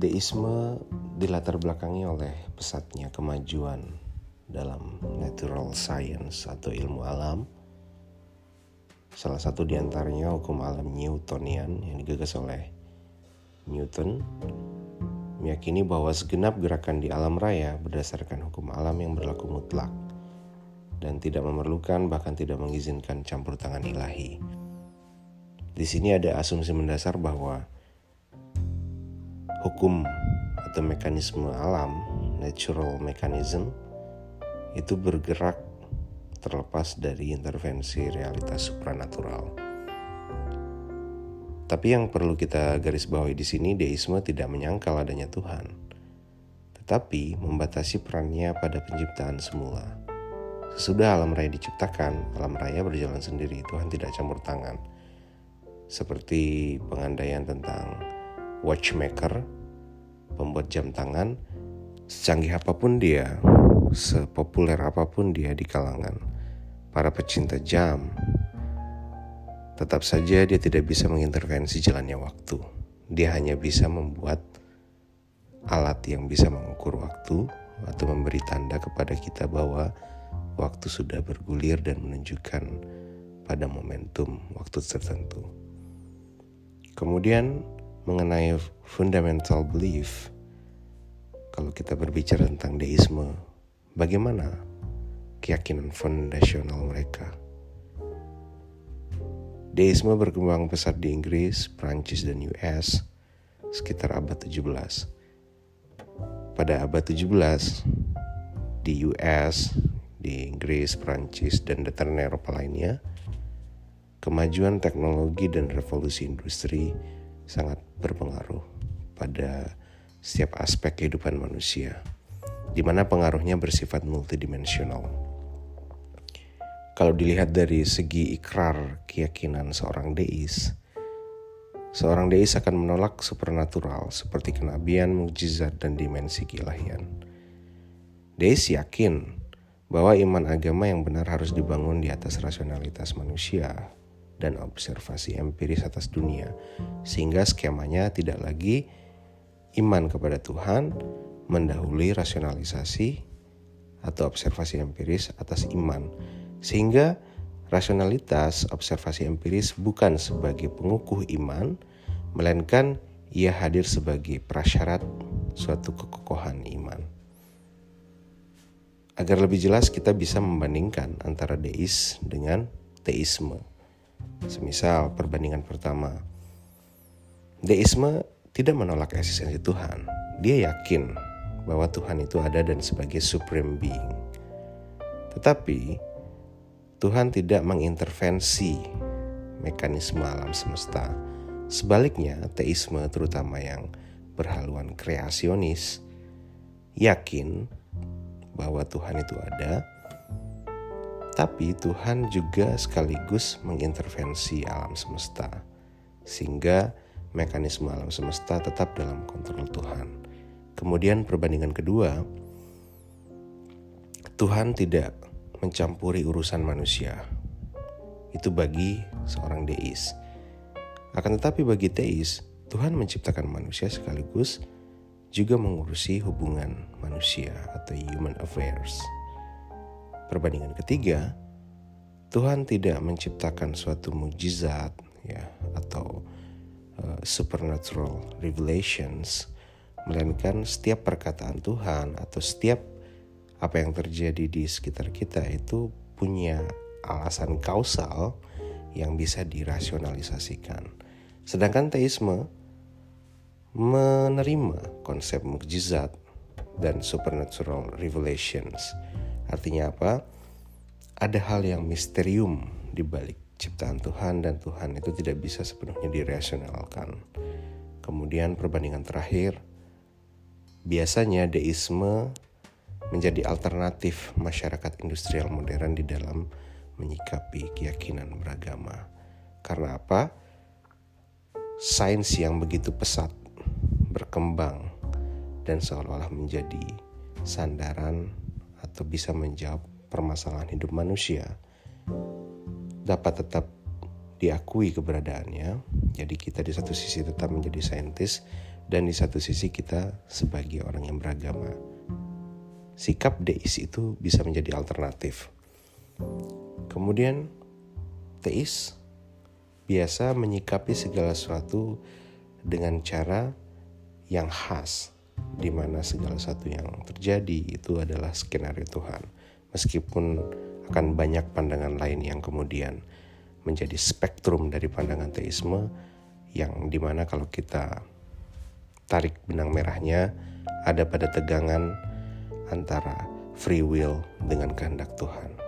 Deisme dilatar belakangi oleh pesatnya kemajuan dalam natural science atau ilmu alam. Salah satu di antaranya hukum alam Newtonian yang digagas oleh Newton meyakini bahwa segenap gerakan di alam raya berdasarkan hukum alam yang berlaku mutlak dan tidak memerlukan bahkan tidak mengizinkan campur tangan ilahi. Di sini ada asumsi mendasar bahwa hukum atau mekanisme alam, natural mechanism, itu bergerak terlepas dari intervensi realitas supranatural. Tapi yang perlu kita garis bawahi di sini, deisme tidak menyangkal adanya Tuhan, tetapi membatasi perannya pada penciptaan semula. Sesudah alam raya diciptakan, alam raya berjalan sendiri, Tuhan tidak campur tangan. Seperti pengandaian tentang watchmaker, pembuat jam tangan, secanggih apa pun dia, sepopuler apa pun dia di kalangan para pecinta jam, tetap saja dia tidak bisa mengintervensi jalannya waktu. Dia hanya bisa membuat alat yang bisa mengukur waktu atau memberi tanda kepada kita bahwa waktu sudah bergulir dan menunjukkan pada momentum waktu tertentu. Kemudian mengenai fundamental belief. Kalau kita berbicara tentang deisme, bagaimana keyakinan fondasional mereka? Deisme berkembang pesat di Inggris, Prancis, dan US sekitar abad 17. Pada abad 17, di US, di Inggris, Prancis, dan dataran Eropa lainnya, kemajuan teknologi dan revolusi industri sangat berpengaruh pada setiap aspek kehidupan manusia, di mana pengaruhnya bersifat multidimensional. Kalau dilihat dari segi ikrar keyakinan seorang deis, seorang deis akan menolak supernatural seperti kenabian, mukjizat, dan dimensi keilahian. Deis yakin bahwa iman agama yang benar harus dibangun di atas rasionalitas manusia, dan observasi empiris atas dunia, sehingga skemanya tidak lagi iman kepada Tuhan mendahului rasionalisasi atau observasi empiris atas iman, sehingga rasionalitas observasi empiris bukan sebagai pengukuh iman, melainkan ia hadir sebagai prasyarat suatu kekokohan iman. Agar lebih jelas kita bisa membandingkan antara deis dengan teisme. Semisal perbandingan pertama, deisme tidak menolak eksistensi Tuhan. Dia yakin bahwa Tuhan itu ada dan sebagai supreme being. Tetapi Tuhan tidak mengintervensi mekanisme alam semesta. Sebaliknya, teisme terutama yang berhaluan kreasionis yakin bahwa Tuhan itu ada tapi Tuhan juga sekaligus mengintervensi alam semesta, sehingga mekanisme alam semesta tetap dalam kontrol Tuhan. Kemudian, perbandingan kedua, Tuhan tidak mencampuri urusan manusia. Itu bagi seorang deis. Akan tetapi, bagi teis, Tuhan menciptakan manusia sekaligus juga mengurusi hubungan manusia atau human affairs. Perbandingan ketiga, Tuhan tidak menciptakan suatu mujizat ya atau uh, supernatural revelations, melainkan setiap perkataan Tuhan atau setiap apa yang terjadi di sekitar kita itu punya alasan kausal yang bisa dirasionalisasikan. Sedangkan teisme menerima konsep mukjizat dan supernatural revelations Artinya apa? Ada hal yang misterium di balik ciptaan Tuhan dan Tuhan itu tidak bisa sepenuhnya dirasionalkan. Kemudian perbandingan terakhir, biasanya deisme menjadi alternatif masyarakat industrial modern di dalam menyikapi keyakinan beragama. Karena apa? Sains yang begitu pesat berkembang dan seolah-olah menjadi sandaran atau bisa menjawab permasalahan hidup manusia dapat tetap diakui keberadaannya. Jadi kita di satu sisi tetap menjadi saintis, dan di satu sisi kita sebagai orang yang beragama. Sikap deis itu bisa menjadi alternatif. Kemudian teis biasa menyikapi segala sesuatu dengan cara yang khas di mana segala sesuatu yang terjadi itu adalah skenario Tuhan. Meskipun akan banyak pandangan lain yang kemudian menjadi spektrum dari pandangan teisme yang di mana kalau kita tarik benang merahnya ada pada tegangan antara free will dengan kehendak Tuhan.